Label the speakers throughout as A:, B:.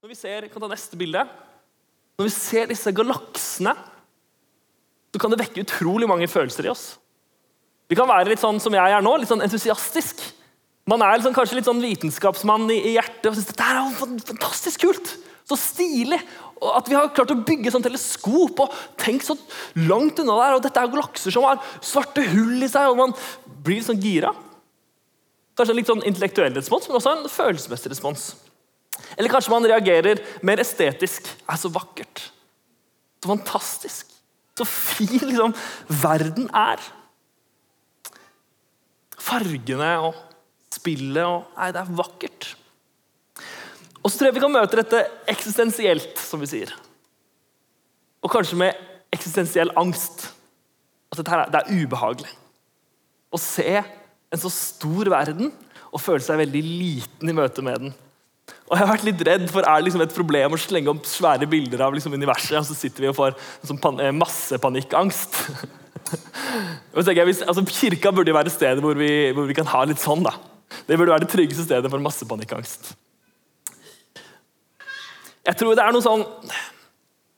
A: Når vi ser, kan ta neste bilde. Når vi ser disse galaksene, så kan det vekke utrolig mange følelser i oss. Vi kan være litt sånn som jeg er nå, litt sånn entusiastisk. Man er liksom, kanskje litt sånn vitenskapsmann i, i hjertet og syns dette er jo fantastisk kult. Så stilig. Og at vi har klart å bygge sånn teleskop og tenk så langt unna der. Og dette er galakser som har svarte hull i seg, og man blir sånn gira. Kanskje en litt sånn intellektuell respons, men også en følelsesmessig respons. Eller kanskje man reagerer mer estetisk. Det er så vakkert. Så fantastisk. Så fin liksom, verden er. Fargene og spillet og Nei, det er vakkert. Og så tror jeg vi kan møte dette eksistensielt, som vi sier. Og kanskje med eksistensiell angst. At dette her, det er ubehagelig. Å se en så stor verden og føle seg veldig liten i møte med den. Og jeg har vært litt redd for er det liksom et problem å slenge opp svære bilder av liksom universet, og så sitter vi og får sånn massepanikangst. hvis, altså, kirka burde jo være stedet hvor vi, hvor vi, kan ha litt sånn. da. Det burde være det tryggeste stedet for masse panikkangst. Jeg tror det er noe sånn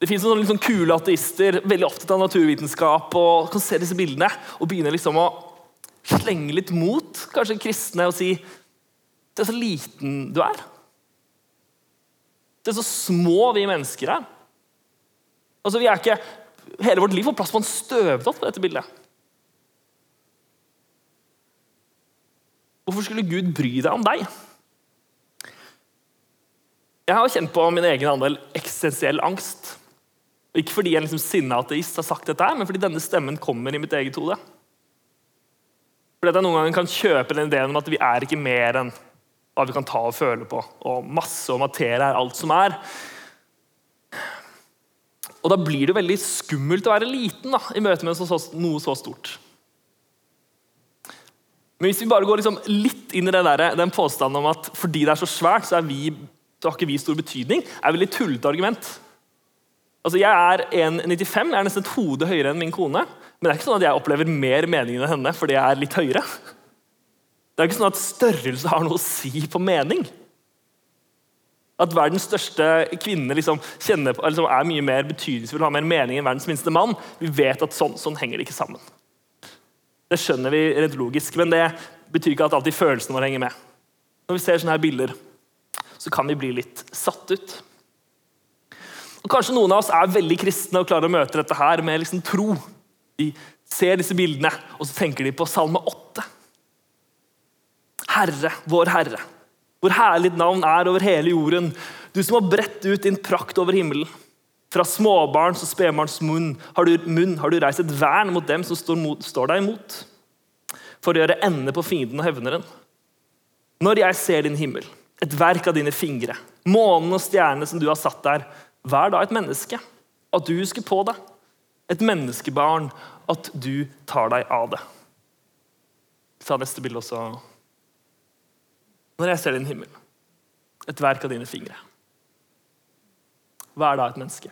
A: det fins noen liksom kule ateister veldig opptatt av naturvitenskap og kan se disse bildene og begynne liksom å slenge litt mot kanskje kristne og si det er så liten du er. Det er så små vi mennesker er. Altså, vi er ikke, Hele vårt liv får plass på en støvdott på dette bildet. Hvorfor skulle Gud bry deg om deg? Jeg har kjent på min egen andel eksistensiell angst. Ikke fordi en liksom sinna ateist har sagt dette, men fordi denne stemmen kommer i mitt eget hode. Fordi at jeg noen ganger kan kjøpe den ideen om at vi er ikke mer enn hva vi kan ta og føle på. Og masse og materie er alt som er. Og da blir det veldig skummelt å være liten da, i møte med noe så stort. Men hvis vi bare går liksom litt inn i det der, den påstanden om at fordi det er så svært, så, vi, så har ikke vi stor betydning, er et veldig tullete argument. Altså, Jeg er 1,95, jeg er nesten et hode høyere enn min kone. Men det er ikke sånn at jeg opplever mer mening enn henne fordi jeg er litt høyere. Det er ikke sånn at størrelse har noe å si på mening. At verdens største kvinne liksom kjenner liksom er mye mer betydningsfull og har mer mening enn verdens minste mann. Vi vet at sånn, sånn henger det ikke sammen. Det skjønner vi rent logisk, men det betyr ikke at alltid følelsene våre henger med. Når vi ser sånne her bilder, så kan vi bli litt satt ut. Og Kanskje noen av oss er veldig kristne og klarer å møte dette her med liksom tro. De ser disse bildene, og så tenker de på Salme 8. Herre, vår Herre, hvor herlig ditt navn er over hele jorden. Du som har bredt ut din prakt over himmelen. Fra småbarns og spedbarns munn har, du, munn har du reist et vern mot dem som står, mot, står deg imot, for å gjøre ende på fienden og hevneren. Når jeg ser din himmel, et verk av dine fingre, månen og stjernene som du har satt der, vær da et menneske, at du husker på det. Et menneskebarn, at du tar deg av det. Ta neste bilde også. Når jeg ser din himmel, et verk av dine fingre, hva er da et menneske?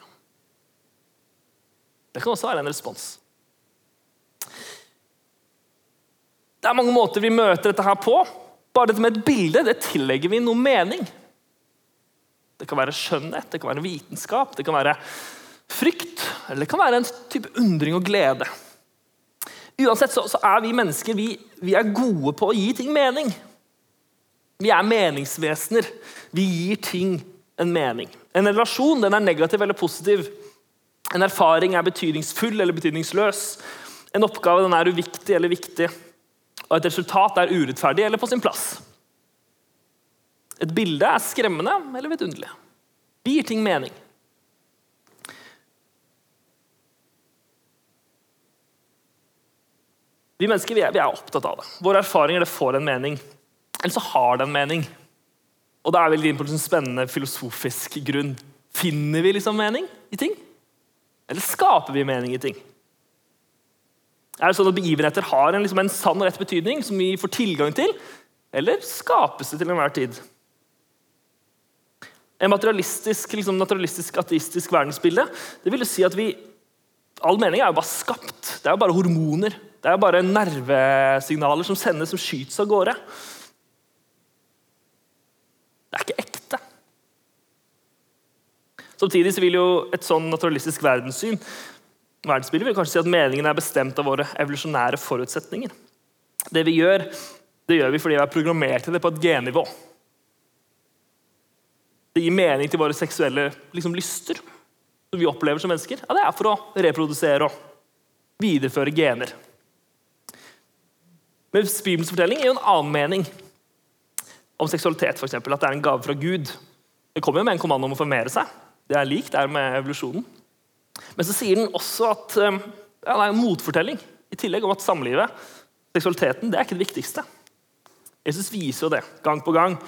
A: Det kan også være en respons. Det er mange måter vi møter dette her på. Bare dette med et bilde det tillegger vi noe mening. Det kan være skjønnhet, det kan være vitenskap, det kan være frykt, eller det kan være en type undring og glede. Uansett så, så er vi mennesker vi, vi er gode på å gi ting mening. Vi er meningsvesener. Vi gir ting en mening. En relasjon den er negativ eller positiv. En erfaring er betydningsfull eller betydningsløs. En oppgave den er uviktig eller viktig. Og et resultat er urettferdig eller på sin plass. Et bilde er skremmende eller vidunderlig. Vi gir ting mening. Vi mennesker vi er, vi er opptatt av det. Våre erfaringer det får en mening. Eller så har det en mening. Og da er vi inn på en spennende filosofisk grunn. Finner vi liksom mening i ting? Eller skaper vi mening i ting? Er det sånn at Begivenheter har en, liksom en sann og rett betydning som vi får tilgang til? Eller skapes det til enhver tid? En materialistisk, liksom naturalistisk, ateistisk verdensbilde det vil jo si at vi, all mening er jo bare skapt. Det er jo bare hormoner. Det er jo bare nervesignaler som sendes, som skytes av gårde. Det er ikke ekte. Samtidig vil jo et sånn naturalistisk verdenssyn verdensbildet vil kanskje si at meningen er bestemt av våre evolusjonære forutsetninger. Det vi gjør, det gjør vi fordi vi er programmert til det på et gennivå. Det gir mening til våre seksuelle liksom, lyster, som vi opplever som mennesker. Ja, Det er for å reprodusere og videreføre gener. Men Bibelens fortelling gir jo en annen mening om seksualitet. Eksempel, at det er en gave fra Gud. Det kommer jo med en kommando om å formere seg. Det er det er med evolusjonen. Men så sier den også at ja, det er en motfortelling i tillegg om at samlivet, seksualiteten, det er ikke det viktigste. Jesus viser jo det gang på gang.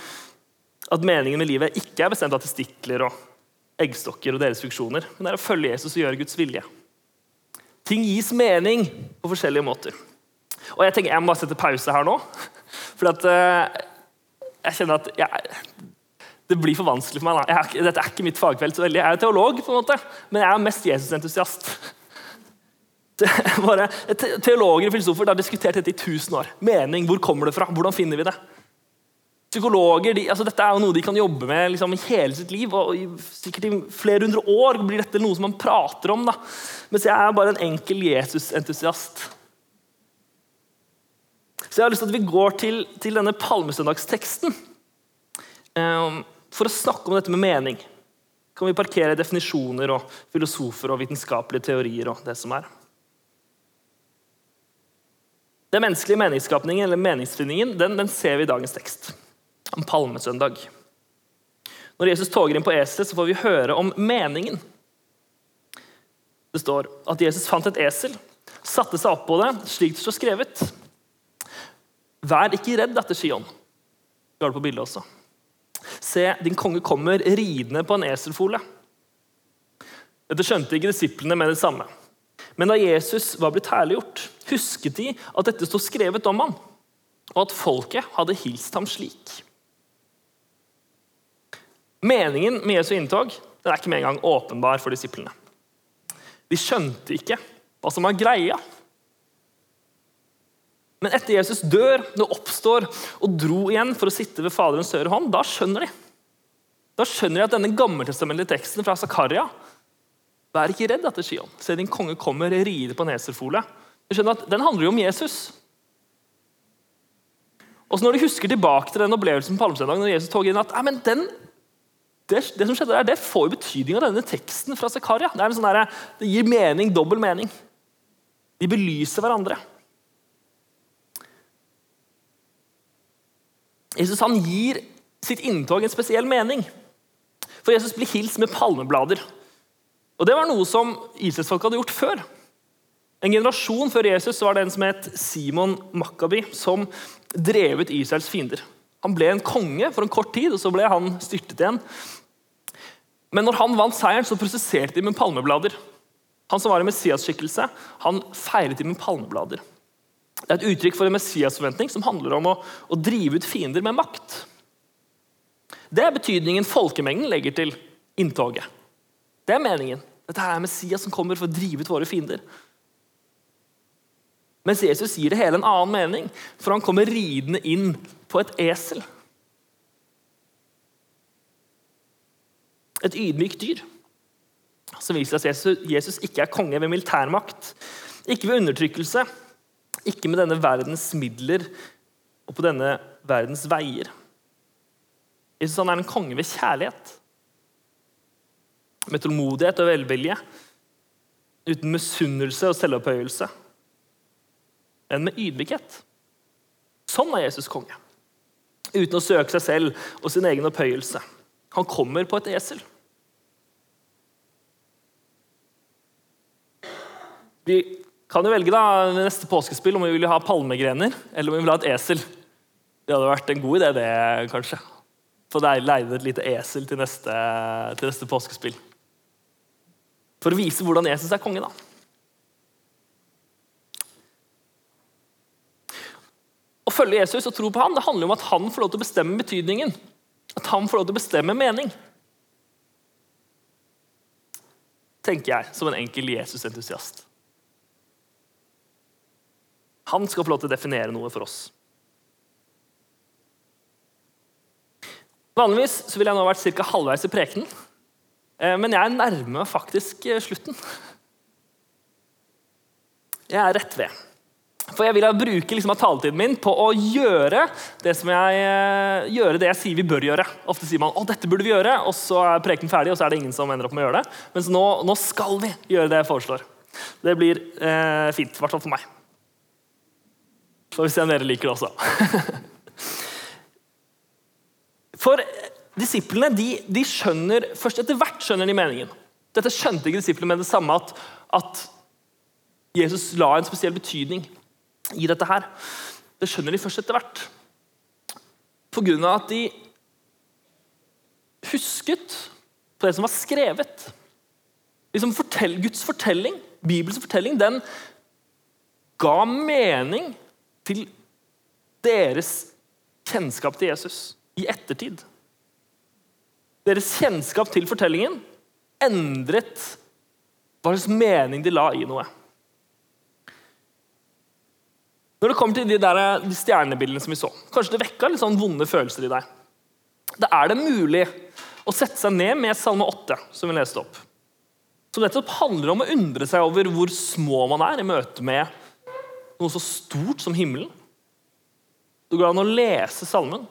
A: At meningen med livet ikke er bestemt av testikler og eggstokker og deres funksjoner, men det er å følge Jesus og gjøre Guds vilje. Ting gis mening på forskjellige måter. Og Jeg tenker jeg må bare sette pause her nå. For at, uh, jeg kjenner at jeg, det blir for vanskelig for meg. Er, dette er ikke mitt fagfelt så veldig. Jeg er teolog, på en måte, men jeg er mest Jesus-entusiast. Teologer og filosofer har diskutert dette i tusen år. Mening, Hvor kommer det fra? Hvordan finner vi det? Psykologer, de, altså Dette er jo noe de kan jobbe med liksom, i hele sitt liv. og i, Sikkert i flere hundre år blir dette noe som man prater om. da. Mens jeg er bare en enkel Jesus-entusiast. Så jeg har lyst til at vi går til, til denne palmesøndagsteksten. Um, for å snakke om dette med mening kan vi parkere definisjoner og filosofer og vitenskapelige teorier. og det som er. Den menneskelige meningsskapningen eller meningsfinningen, den, den, ser vi i dagens tekst, om palmesøndag. Når Jesus toger inn på eselet, så får vi høre om meningen. Det står at Jesus fant et esel, satte seg opp på det, slik det står skrevet. Vær ikke redd datter Sion. Vi har det på bildet også. Se, din konge kommer ridende på en eselfole. Dette skjønte ikke disiplene med det samme. Men da Jesus var blitt herliggjort, husket de at dette sto skrevet om ham, og at folket hadde hilst ham slik. Meningen med Jesu inntog den er ikke med en gang åpenbar for disiplene. De skjønte ikke hva som var greia. Men etter Jesus dør, når oppstår og dro igjen for å sitte ved Faderens høyre hånd, da skjønner de. Da skjønner de at denne gammeltestamentlige teksten fra Zakaria Vær ikke redd etter Sion. Se, din konge kommer ride på en eselfole. Skjønner at Den handler jo om Jesus. Og så Når de husker tilbake til den opplevelsen på palmesøndag, når Jesus tog inn at men den, det, det, som skjedde der, det får jo betydning av denne teksten fra Zakaria. Det, sånn det gir mening, dobbel mening. De belyser hverandre. Jesus han gir sitt inntog en spesiell mening. For Jesus blir hilst med palmeblader. Og Det var noe som Israelsfolket hadde gjort før. En generasjon før Jesus var det en som het Simon Makabi, som drev ut Israels fiender. Han ble en konge for en kort tid, og så ble han styrtet igjen. Men når han vant seieren, så prosesserte de med palmeblader. Han som var en Messias-skikkelse, han feiret de med palmeblader. Det er et uttrykk for en Messias-forventning som handler om å, å, drive ut fiender med makt. Det er betydningen folkemengden legger til inntoget. Det er meningen. Dette er Messias som kommer for å drive ut våre fiender. Mens Jesus gir det hele en annen mening, for han kommer ridende inn på et esel. Et ydmykt dyr som viser at Jesus ikke er konge ved militærmakt, ikke ved undertrykkelse, ikke med denne verdens midler og på denne verdens veier. Jesus han er en konge ved kjærlighet. Med tålmodighet og velvilje. Uten misunnelse og selvopphøyelse. Men med ydmykhet. Sånn er Jesus konge. Uten å søke seg selv og sin egen opphøyelse. Han kommer på et esel. Vi kan jo velge da, neste påskespill om vi vil ha palmegrener eller om vi vil ha et esel. Det hadde vært en god idé, det, kanskje. Få leid et lite esel til neste, til neste påskespill. For å vise hvordan Jesus er konge, da. Å følge Jesus og tro på ham, det handler om at han får lov til å bestemme betydningen. At han får lov til å bestemme mening. Tenker jeg, som en enkel Jesus-entusiast. Han skal få lov til å definere noe for oss. Vanligvis så ville jeg nå vært ca. halvveis i prekenen. Eh, men jeg nærmer meg faktisk eh, slutten. Jeg er rett ved. For jeg vil bruke liksom, taletiden min på å gjøre det jeg, eh, gjøre det jeg sier vi bør gjøre. Ofte sier man å dette burde vi gjøre, og så er preken ferdig, og så er det ingen som ender opp med å gjøre det. Mens nå, nå skal vi gjøre det jeg foreslår. Det blir eh, fint, i hvert fall for meg. Får vi se om dere liker det også. for disiplene de, de, skjønner først etter hvert skjønner de meningen. Dette skjønte ikke disiplene med det samme at, at Jesus la en spesiell betydning i dette her. Det skjønner de først etter hvert. På grunn av at de husket på det som var skrevet. Liksom fortell, Guds fortelling, Bibels fortelling, den ga mening til deres kjennskap til Jesus i ettertid. Deres kjennskap til fortellingen endret hva slags mening de la i noe. Når det kommer til de, der, de stjernebildene som vi så, kanskje det vekka litt sånn vonde følelser i deg. Da er det mulig å sette seg ned med Salme 8, som vi leste opp. Som nettopp handler om å undre seg over hvor små man er i møte med noe så stort som himmelen. Det går an å lese salmen,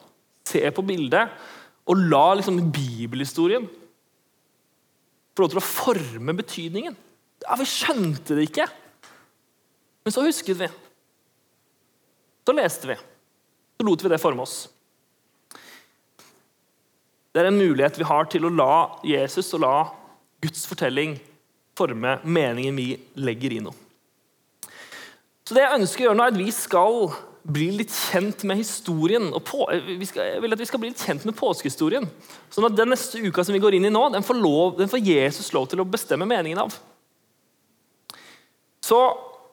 A: se på bildet og la liksom bibelhistorien få lov til å forme betydningen. Ja, Vi skjønte det ikke, men så husket vi. Så leste vi. Så lot vi det forme oss. Det er en mulighet vi har til å la Jesus og la Guds fortelling forme meningen vi legger i noe. Så det jeg ønsker å gjøre nå, er at vi skal bli litt kjent med historien. og på, skal, Jeg vil at vi skal bli litt kjent med påskehistorien. Sånn at den neste uka som vi går inn i nå, den får, lov, den får Jesus lov til å bestemme meningen av. Så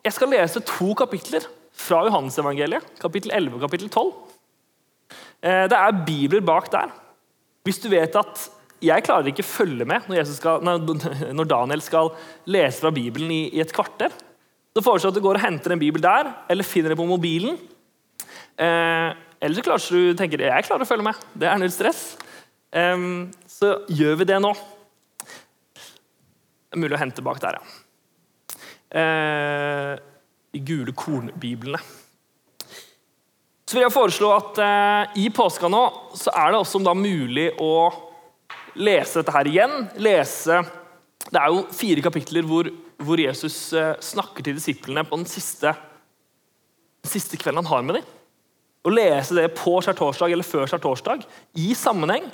A: jeg skal lese to kapitler fra Johannesevangeliet, kapittel 11 og kapittel 12. Eh, det er bibler bak der. Hvis du vet at jeg klarer ikke følge med når, skal, når, Daniel skal lese fra Bibelen i, i et kvarter, så foreslår jeg at du går og henter en bibel der, eller finner det på mobilen. Eh, eller så klarer du tenker jeg klarer å følge med. Det er null stress. Eh, så gjør vi det nå. Det er mulig å hente bak der, ja. Eh, de gule kornbiblene. Så vil jeg foreslå at eh, I påska nå så er det også da mulig å lese dette her igjen. Lese, Det er jo fire kapitler hvor, hvor Jesus eh, snakker til disiplene på den siste, den siste kvelden han har med dem. Å lese det på skjærtorsdag eller før skjærtorsdag i sammenheng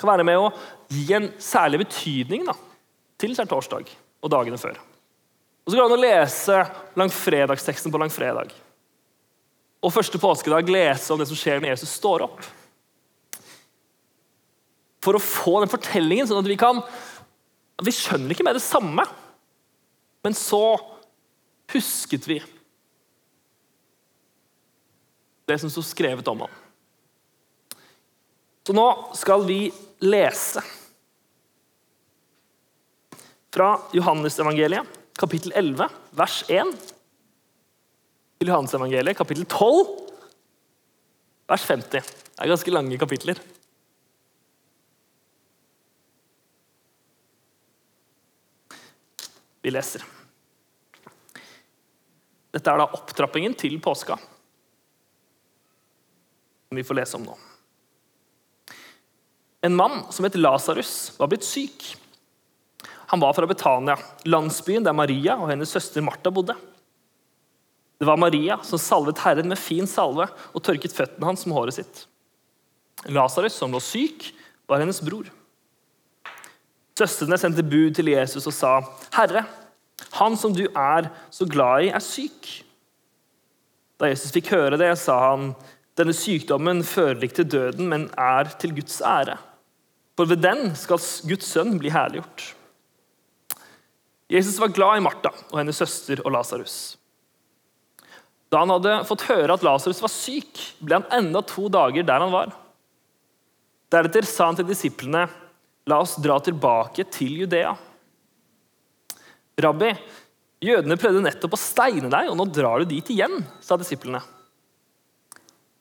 A: kan være med å gi en særlig betydning da, til skjærtorsdag og dagene før. Og Så går det an å lese langfredagsteksten på langfredag. Og første påskedag lese om det som skjer når Jesus står opp. For å få den fortellingen, sånn at vi kan Vi skjønner ikke med det samme, men så husket vi det som sto skrevet om ham. Så nå skal vi lese fra Johannes-evangeliet kapittel 11, vers 1, til Johannes-evangeliet, kapittel 12, vers 50. Det er ganske lange kapitler. Leser. Dette er da opptrappingen til påska, som vi får lese om nå. En mann som het Lasarus, var blitt syk. Han var fra Betania, landsbyen der Maria og hennes søster Martha bodde. Det var Maria som salvet Herren med fin salve og tørket føttene hans med håret sitt. Lasarus, som lå syk, var hennes bror. Søstrene sendte bud til Jesus og sa, 'Herre, han som du er så glad i, er syk.' Da Jesus fikk høre det, sa han, 'Denne sykdommen fører ikke til døden, men er til Guds ære.' For ved den skal Guds sønn bli herliggjort. Jesus var glad i Martha og hennes søster og Lasarus. Da han hadde fått høre at Lasarus var syk, ble han enda to dager der han var. Deretter sa han til disiplene, 'La oss dra tilbake til Judea.' Rabbi, jødene prøvde nettopp å steine deg, og nå drar du dit igjen, sa disiplene.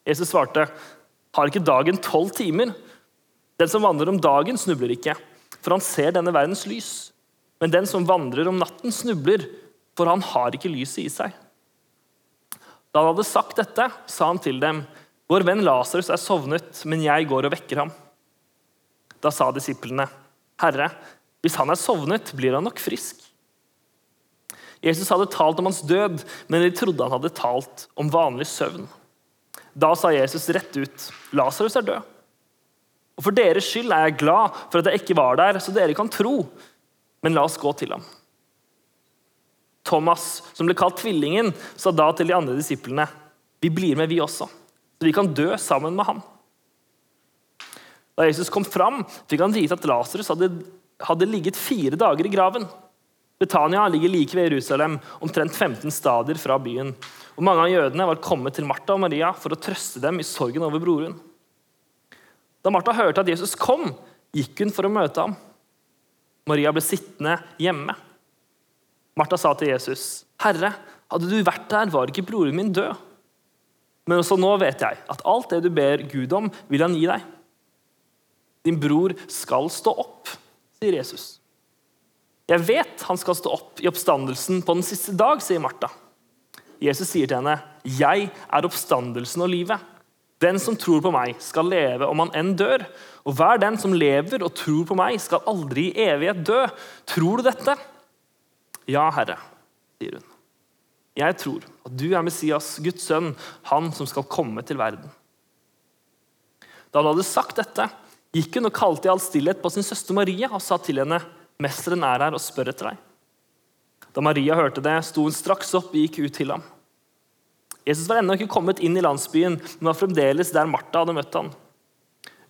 A: Jesus svarte, 'Har ikke dagen tolv timer?' Den som vandrer om dagen, snubler ikke, for han ser denne verdens lys. Men den som vandrer om natten, snubler, for han har ikke lyset i seg. Da han hadde sagt dette, sa han til dem, Vår venn Lasarus er sovnet, men jeg går og vekker ham. Da sa disiplene, Herre, hvis han er sovnet, blir han nok frisk. Jesus hadde talt om hans død, men de trodde han hadde talt om vanlig søvn. Da sa Jesus rett ut, Lasarus er død. Og For deres skyld er jeg glad for at jeg ikke var der, så dere kan tro. Men la oss gå til ham. Thomas, som ble kalt Tvillingen, sa da til de andre disiplene, vi blir med, vi også, så vi kan dø sammen med ham. Da Jesus kom fram, fikk han vite at Lasarus hadde, hadde ligget fire dager i graven. Betania ligger like ved Jerusalem, omtrent 15 stadier fra byen. Og Mange av jødene var kommet til Martha og Maria for å trøste dem i sorgen over broren. Da Martha hørte at Jesus kom, gikk hun for å møte ham. Maria ble sittende hjemme. Martha sa til Jesus, 'Herre, hadde du vært der, var ikke broren min død.' Men også nå vet jeg at alt det du ber Gud om, vil han gi deg. Din bror skal stå opp, sier Jesus. Jeg vet han skal stå opp i oppstandelsen på den siste dag, sier Martha. Jesus sier til henne, 'Jeg er oppstandelsen og livet.' Den som tror på meg, skal leve om han enn dør. Og hver den som lever og tror på meg, skal aldri i evighet dø. Tror du dette? Ja, Herre, sier hun. Jeg tror at du er Messias, Guds sønn, han som skal komme til verden. Da han hadde sagt dette, gikk hun og kalte i all stillhet på sin søster Maria og sa til henne, 'Mesteren er her og spør etter deg.' Da Maria hørte det, sto hun straks opp og gikk ut til ham. Jesus var ennå ikke kommet inn i landsbyen, men var fremdeles der Martha hadde møtt ham.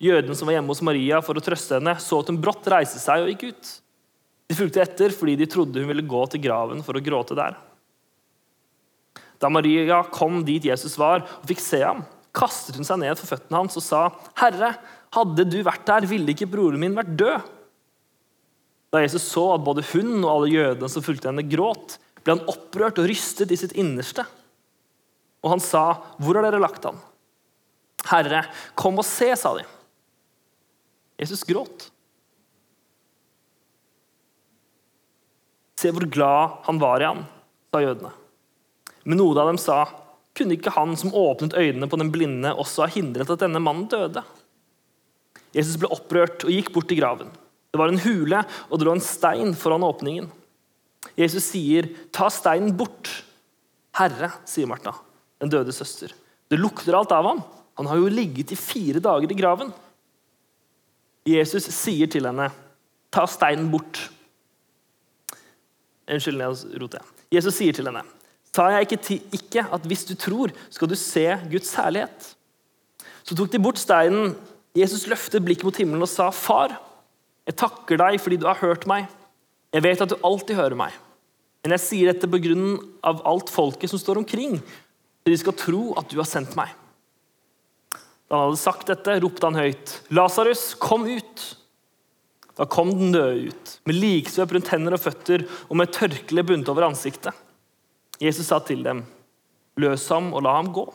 A: Jødene som var hjemme hos Maria for å trøste henne, så at hun brått reiste seg og gikk ut. De fulgte etter fordi de trodde hun ville gå til graven for å gråte der. Da Maria kom dit Jesus var, og fikk se ham, kastet hun seg ned for føttene hans og sa, 'Herre, hadde du vært der, ville ikke broren min vært død.' Da Jesus så at både hun og alle jødene som fulgte henne, gråt, ble han opprørt og rystet i sitt innerste. Og han sa, 'Hvor har dere lagt han?' 'Herre, kom og se', sa de. Jesus gråt. Se hvor glad han var i ham, sa jødene. Men noen av dem sa, 'Kunne ikke han som åpnet øynene på den blinde, også ha hindret at denne mannen døde?' Jesus ble opprørt og gikk bort til graven. Det var en hule, og det lå en stein foran åpningen. Jesus sier, 'Ta steinen bort.' 'Herre', sier Martha den døde søster. Det lukter alt av ham. Han har jo ligget i fire dager i graven. Jesus sier til henne, 'Ta steinen bort'. Unnskyld, jeg roter. Jesus sier til henne, 'Sa jeg ikke, ikke at hvis du tror, skal du se Guds herlighet?' Så tok de bort steinen. Jesus løftet blikket mot himmelen og sa, 'Far, jeg takker deg fordi du har hørt meg.' 'Jeg vet at du alltid hører meg.' Men jeg sier dette på grunn av alt folket som står omkring, så de skal tro at du har sendt meg. Da han hadde sagt dette, ropte han høyt, 'Lasarus, kom ut!' Da kom den døde ut, med liksvøp rundt hender og føtter og med tørkle bundet over ansiktet. Jesus sa til dem, 'Løs ham og la ham gå.'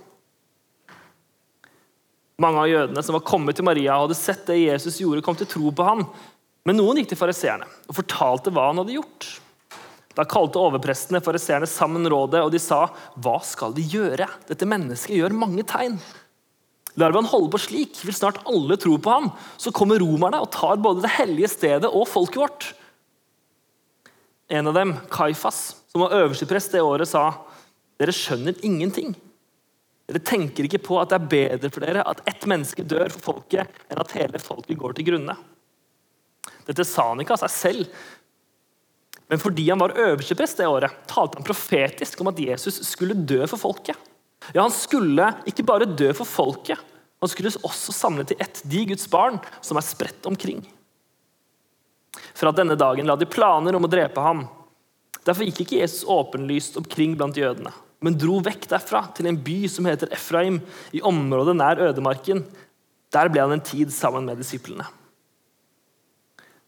A: Mange av jødene som var kommet til Maria og hadde sett det Jesus gjorde, kom til tro på ham. Men noen gikk til fariseerne og fortalte hva han hadde gjort. Da kalte overprestene fariseerne sammen rådet, og de sa, 'Hva skal de gjøre? Dette mennesket gjør mange tegn.' Lar vi han holde på slik, vil snart alle tro på ham. Så kommer romerne og tar både det hellige stedet og folket vårt. En av dem, Kaifas, som var øversteprest det året, sa, 'Dere skjønner ingenting.' Dere tenker ikke på at det er bedre for dere at ett menneske dør for folket, enn at hele folket går til grunne. Dette sa han ikke av seg selv, men fordi han var øversteprest det året, talte han profetisk om at Jesus skulle dø for folket. Ja, Han skulle ikke bare dø for folket, han skulle også samle til ett de Guds barn som er spredt omkring. Fra denne dagen la de planer om å drepe ham. Derfor gikk ikke Jesus åpenlyst omkring blant jødene, men dro vekk derfra til en by som heter Efraim, i området nær ødemarken. Der ble han en tid sammen med disiplene.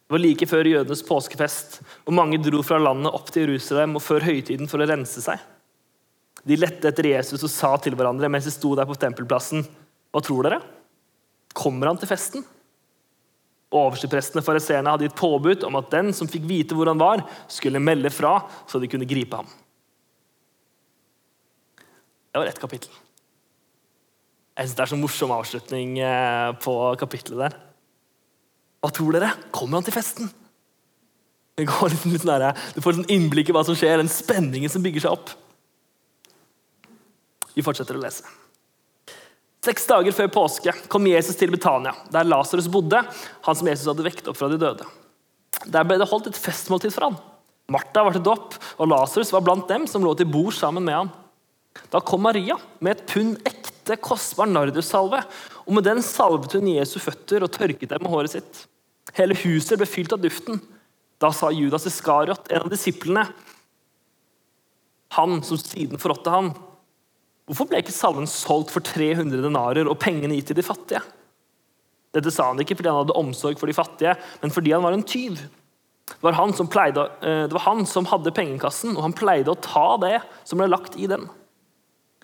A: Det var like før jødenes påskefest, og mange dro fra landet opp til Jerusalem og før høytiden for å rense seg. De lette etter Jesus og sa til hverandre mens de sto der på tempelplassen, Hva tror dere? Kommer han til festen? Oversteprestene fariseerne hadde gitt påbud om at den som fikk vite hvor han var, skulle melde fra, så de kunne gripe ham. Det var ett kapittel. Jeg synes Det er så morsom avslutning eh, på kapittelet der. Hva tror dere? Kommer han til festen? Det går litt, litt nære. Du får et innblikk i hva som skjer, den spenningen som bygger seg opp. Vi fortsetter å lese. Seks dager før påske kom Jesus til Betania, der Lasarus bodde, han som Jesus hadde vekt opp fra de døde. Der ble det holdt et festmåltid for han. Martha var til dopp, og Lasarus var blant dem som lå til bord sammen med han. Da kom Maria med et pund ekte, kostbar nardussalve, og med den salvet hun Jesu føtter og tørket dem med håret sitt. Hele huset ble fylt av duften. Da sa Judas Iskariot, en av disiplene, han som siden forrådte han, hvorfor ble ikke salven solgt for 300 denarer og pengene gitt til de fattige? Dette sa han ikke fordi han hadde omsorg for de fattige, men fordi han var en tyv. Det var han som, pleide, eh, var han som hadde pengekassen, og han pleide å ta det som ble lagt i den.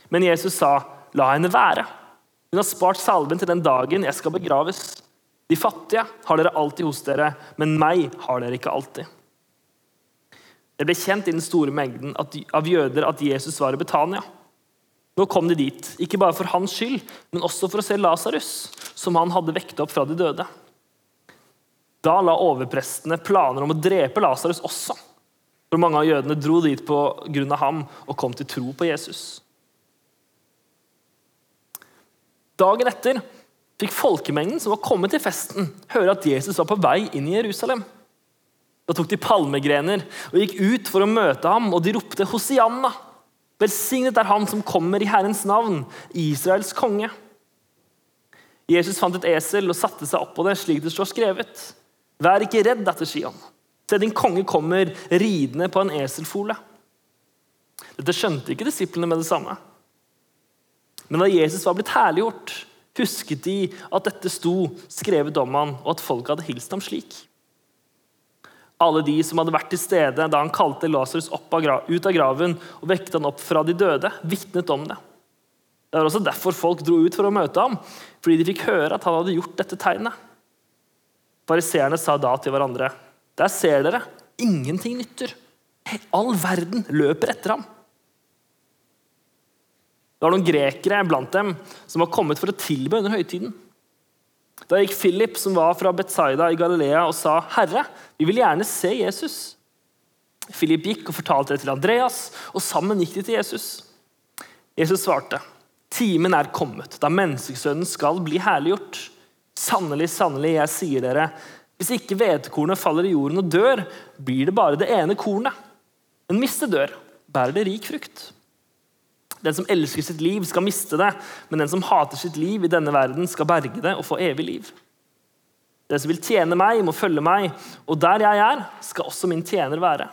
A: Men Jesus sa, 'La henne være.' Hun har spart salven til den dagen jeg skal begraves. De fattige har dere alltid hos dere, men meg har dere ikke alltid. Det ble kjent i den store mengden av jøder at Jesus var i Betania. Nå kom de dit, ikke bare for hans skyld, men også for å se Lasarus, som han hadde vekt opp fra de døde. Da la overprestene planer om å drepe Lasarus også, for mange av jødene dro dit på grunn av ham og kom til tro på Jesus. Dagen etter fikk folkemengden som var kommet til festen, høre at Jesus var på vei inn i Jerusalem. Da tok de palmegrener og gikk ut for å møte ham, og de ropte Hosianna. Velsignet er han som kommer i Herrens navn, Israels konge. Jesus fant et esel og satte seg opp på det, slik det står skrevet. Vær ikke redd, datter Sion. Se, din konge kommer ridende på en eselfole. Dette skjønte ikke disiplene med det samme. Men da Jesus var blitt herliggjort, husket de at dette sto skrevet om han, og at folket hadde hilst ham slik. Alle de som hadde vært til stede da han kalte Lasarus ut av graven og vekket han opp fra de døde, vitnet om det. Det var også derfor folk dro ut for å møte ham, fordi de fikk høre at han hadde gjort dette tegnet. Fariseerne sa da til hverandre.: Der ser dere, ingenting nytter. All verden løper etter ham. Det var noen grekere blant dem som var kommet for å tilbe under høytiden. Da gikk Philip, som var fra Betzaida i Galilea, og sa, 'Herre, vi vil gjerne se Jesus.' Philip gikk og fortalte det til Andreas, og sammen gikk de til Jesus. Jesus svarte, 'Timen er kommet, da menneskesønnen skal bli herliggjort.' Sannelig, sannelig, jeg sier dere, hvis ikke hvetekornet faller i jorden og dør, blir det bare det ene kornet. Men hvis det dør, bærer det rik frukt. Den som elsker sitt liv, skal miste det, men den som hater sitt liv i denne verden, skal berge det og få evig liv. Den som vil tjene meg, må følge meg, og der jeg er, skal også min tjener være.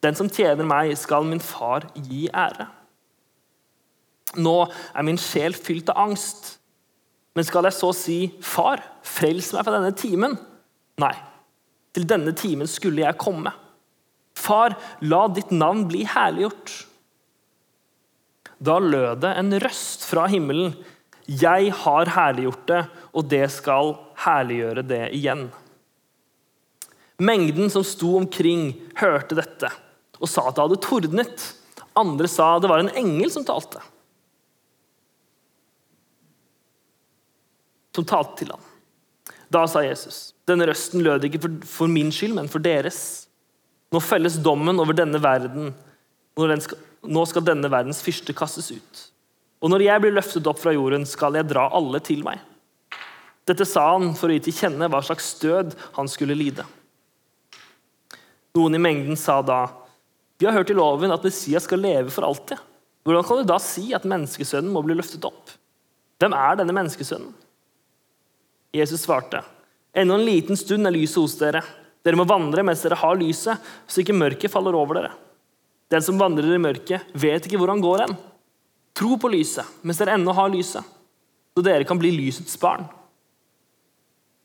A: Den som tjener meg, skal min far gi ære. Nå er min sjel fylt av angst. Men skal jeg så si, Far, frels meg fra denne timen? Nei, til denne timen skulle jeg komme. Far, la ditt navn bli herliggjort. Da lød det en røst fra himmelen. Jeg har herliggjort det, og det skal herliggjøre det igjen. Mengden som sto omkring, hørte dette og sa at det hadde tordnet. Andre sa det var en engel som talte. Som talte til ham. Da sa Jesus, denne røsten lød ikke for, min skyld, men for deres. Nå felles dommen over denne verden skal, nå skal denne verdens fyrste kastes ut. Og når jeg blir løftet opp fra jorden, skal jeg dra alle til meg. Dette sa han for å gi til kjenne hva slags død han skulle lide. Noen i mengden sa da, vi har hørt i loven at Messias skal leve for alltid. Hvordan kan du da si at menneskesønnen må bli løftet opp? Hvem er denne menneskesønnen? Jesus svarte, ennå en liten stund er lyset hos dere. Dere må vandre mens dere har lyset, så ikke mørket faller over dere. Den som vandrer i mørket, vet ikke hvor han går hen. Tro på lyset mens dere ennå har lyset, så dere kan bli lysets barn.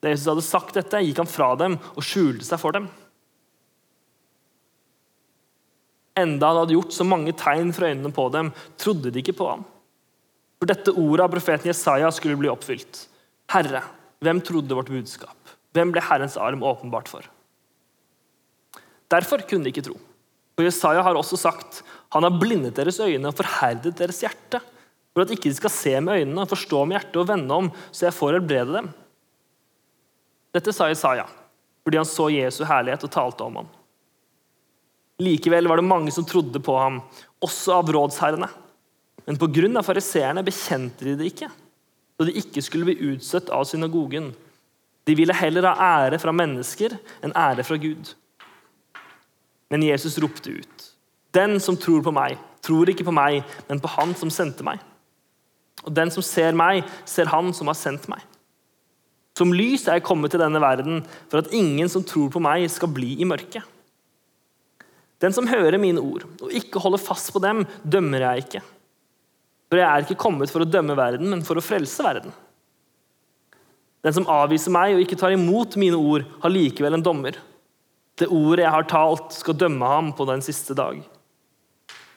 A: Da Jesus hadde sagt dette, gikk han fra dem og skjulte seg for dem. Enda han hadde gjort så mange tegn fra øynene på dem, trodde de ikke på ham. For dette ordet av profeten Jesaja skulle bli oppfylt. Herre, hvem trodde vårt budskap? Hvem ble Herrens arm åpenbart for? Derfor kunne de ikke tro. For Jesaja har også sagt han har blindet deres øyne og forherdet deres hjerte, for at ikke de skal se med øynene, forstå med hjertet og vende om, så jeg får helbrede dem. Dette sa Jesaja fordi han så Jesu herlighet og talte om ham. Likevel var det mange som trodde på ham, også av rådsherrene. Men pga. fariseerne bekjente de det ikke, så de ikke skulle bli utstøtt av synagogen. De ville heller ha ære fra mennesker enn ære fra Gud. Men Jesus ropte ut. Den som tror på meg, tror ikke på meg, men på Han som sendte meg. Og den som ser meg, ser Han som har sendt meg. Som lys er jeg kommet til denne verden, for at ingen som tror på meg, skal bli i mørket. Den som hører mine ord og ikke holder fast på dem, dømmer jeg ikke. For jeg er ikke kommet for å dømme verden, men for å frelse verden. Den som avviser meg og ikke tar imot mine ord, har likevel en dommer. Det ordet jeg har talt, skal dømme ham på den siste dag.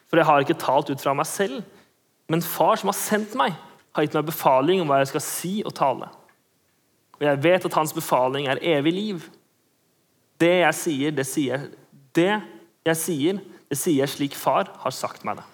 A: For jeg har ikke talt ut fra meg selv, men far som har sendt meg, har gitt meg befaling om hva jeg skal si og tale. Og jeg vet at hans befaling er evig liv. Det jeg sier, det sier det jeg sier, det sier slik far har sagt meg det.